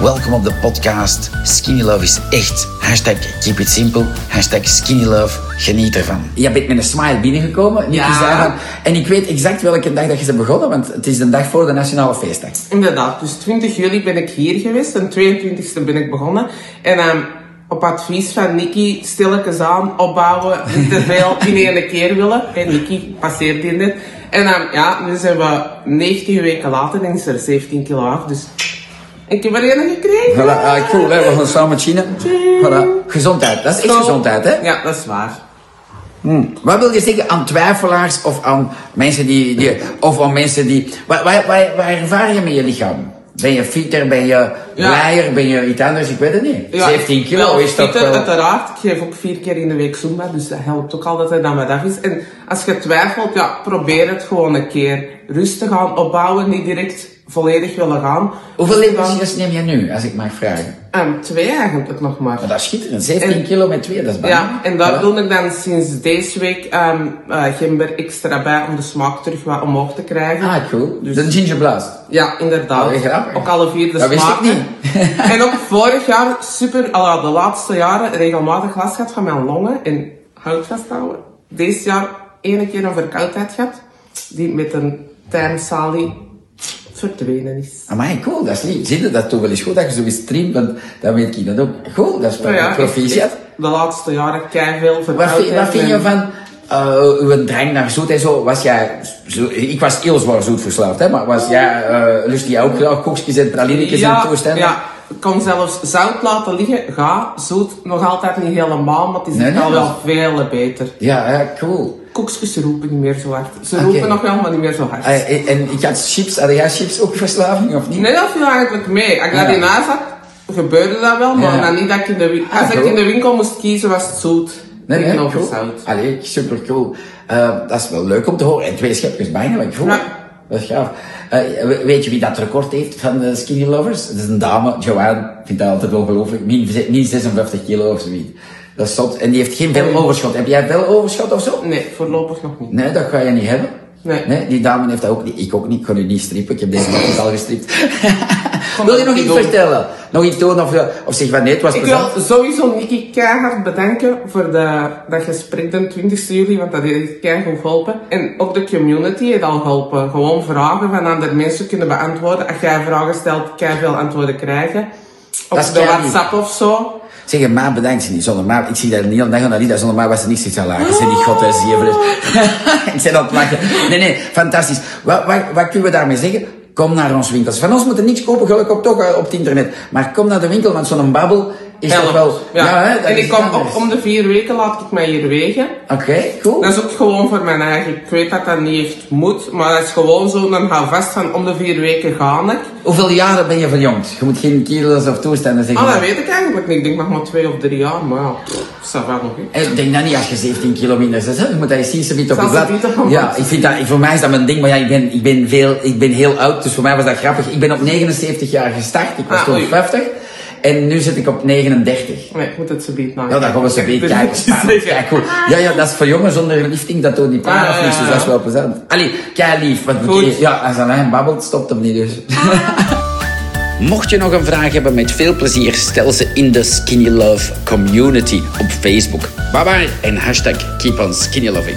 Welkom op de podcast. Skinny Love is echt. Hashtag keep it simple. Hashtag Skinny Love. Geniet ervan. Je bent met een smile binnengekomen. Ja. zei van- En ik weet exact welke dag dat je ze begonnen, want het is de dag voor de Nationale Feestdag. Inderdaad, dus 20 juli ben ik hier geweest en 22e ben ik begonnen. En ehm, op advies van Nicky, stilletjes aan, opbouwen, niet te veel in één keer willen. En Nicky passeert hier net. En ehm, ja, nu zijn we 19 weken later en is er 17 kilo af, dus ik heb er een gekregen. Voilà, ah, cool hè, we gaan samen chinen. Voilà. Gezondheid, dat is echt Zo. gezondheid hè. Ja, dat is waar. Wat wil je zeggen aan twijfelaars of aan mensen die, die of aan mensen die, waar, waar, waar ervaar je met je lichaam? Ben je fitter, ben je blijer, ben je iets anders, ik weet het niet. 17 kilo wel, is dat fitter, wel... Uiteraard, ik geef ook vier keer in de week Zumba, dus dat helpt ook al dat het dan wat af is. En als je twijfelt, ja, probeer het gewoon een keer rustig aan opbouwen, niet direct volledig willen gaan. Hoeveel Dus levensjes neem je nu, als ik mag vragen? Ehm, twee eigenlijk nog maar. Maar dat is schitterend, 17 En- kilo met twee, dat is belangrijk. Ja, en daar doe ik dan sinds deze week ehm eh, gember extra bij om de smaak terug wat omhoog te krijgen. Ah, cool. Dus- de ginger blast. Ja, inderdaad. Oh, grappig. Ook alle vier de Dat wist ik smaken. en ook vorig jaar super, al de laatste jaren regelmatig last gehad van mijn longen en hout vasthouden. Deze jaar één keer een verkoudheid gehad, die met een tijmsalie verdwenen is. Amai, cool, dat is lief. Zie je, dat toch wel eens goed dat je zo streamt, want dan weet ik dat ook. Cool, dat is Nou ja, proficiat. De laatste jaren keiveel Wat verkoudheid. vind, wat vind je van uh, uw drang naar zoet en zo? Was jij, zo, ik was heel zwaar zoet verslaafd, hè, maar was jij, uh, lust jij ook graag koekjes en pralinetjes en toestanden? Ja, kan zelfs zout laten liggen. Ga, zoet nog altijd niet helemaal, maar het is Nee, al maar- wel veel beter. Ja, ja, cool. Koekjes roepen niet meer zo hard. Ze roepen nog wel, maar niet meer zo hard. Uh, en, ik had chips, had jij chips ook verslaving of niet? Nee, dat viel eigenlijk mee. Als ik Ja. dat in huis had, gebeurde dat wel, maar Ja. dan niet dat ik in de winkel... Ah, ik in de winkel moest kiezen, was het zoet. Nee, nee, cool. zout. Allee, super cool. Uh, dat is wel leuk om te horen. En twee schepjes bijna, cool. Ja. Dat is gaaf. Uh, we- weet je wie dat record heeft van de Skinny Lovers? Dat is een dame, Joanne. Ik vind dat altijd ongelooflijk. Min, min 56 kilo of zoiets. Dat is zot. En die heeft geen veel overschot. Heb jij veel overschot of zo? Nee, voorlopig nog niet. Nee, dat ga je niet hebben. Nee. die dame heeft dat ook niet. Ik ook niet. Ik kan u niet strippen. Ik heb deze maand al gestript. Wil je nog iets niet vertellen? Nog iets doen of, eh, of zeg van nee, het was Ik plezant? wil sowieso Nicky keihard bedanken voor de, dat gesprek de 20 juli, want dat heeft keihard geholpen. En ook de community heeft al geholpen. Gewoon vragen van andere mensen kunnen beantwoorden. Als jij vragen stelt, kan je veel antwoorden krijgen. Op Dat is de. WhatsApp of zo. Zeg, maar bedankt ze niet. Zonder maar, ik zie dat een hele dag aan Alida. Zonder maar was er niks te lachen. Ze niet god is zeven. ik zei dat lachen. Nee, nee, fantastisch. Wat, wat, wat kunnen we daarmee zeggen? Kom naar ons winkels. Van ons moet er niks kopen, gelukkig ook toch eh, op het internet. Maar kom naar de winkel, want zo'n babbel is Helpt. wel... Ja. hè, dat en ik kom op, om de vier weken laat ik mij hier wegen. Oké, cool. Dat is ook gewoon voor mijn eigen. Ik weet dat dat niet echt moet, maar dat is gewoon zo. Dan ga vast van om de vier weken gaan ik. Hoeveel jaren ben je verjongd? Je moet geen kilo's of toestanden zeggen. Ah, dat weet ik eigenlijk niet. Ik denk nog maar twee of drie jaar, maar ja, ça va nog. hè. Ik denk dat niet als je 17 kilo minder zit. Je moet dat zien, ze op je blad. op Ja, ik vind dat, voor mij is dat mijn ding, maar ja, ik ben, ik ben veel, ik ben heel oud, dus voor mij was dat grappig. Ik ben op 79 jaar gestart, ik was Ah, toen oei. 50. En nu zit ik op 39. Nee, ik moet het zo beet Ja, dan gaan we ze beet kijken. Kijk, cool. Ja, ja, dat is voor jongens zonder lifting, dat doet niet pijn of niks, dus dat is wel plezant. Allee, kei lief. Goed. moet je- ja, als hij babbelt, stopt hem niet dus. Mocht je nog een vraag hebben, met veel plezier stel ze in de Skinny Love community op Facebook. Bye bye en hashtag keep on skinny loving.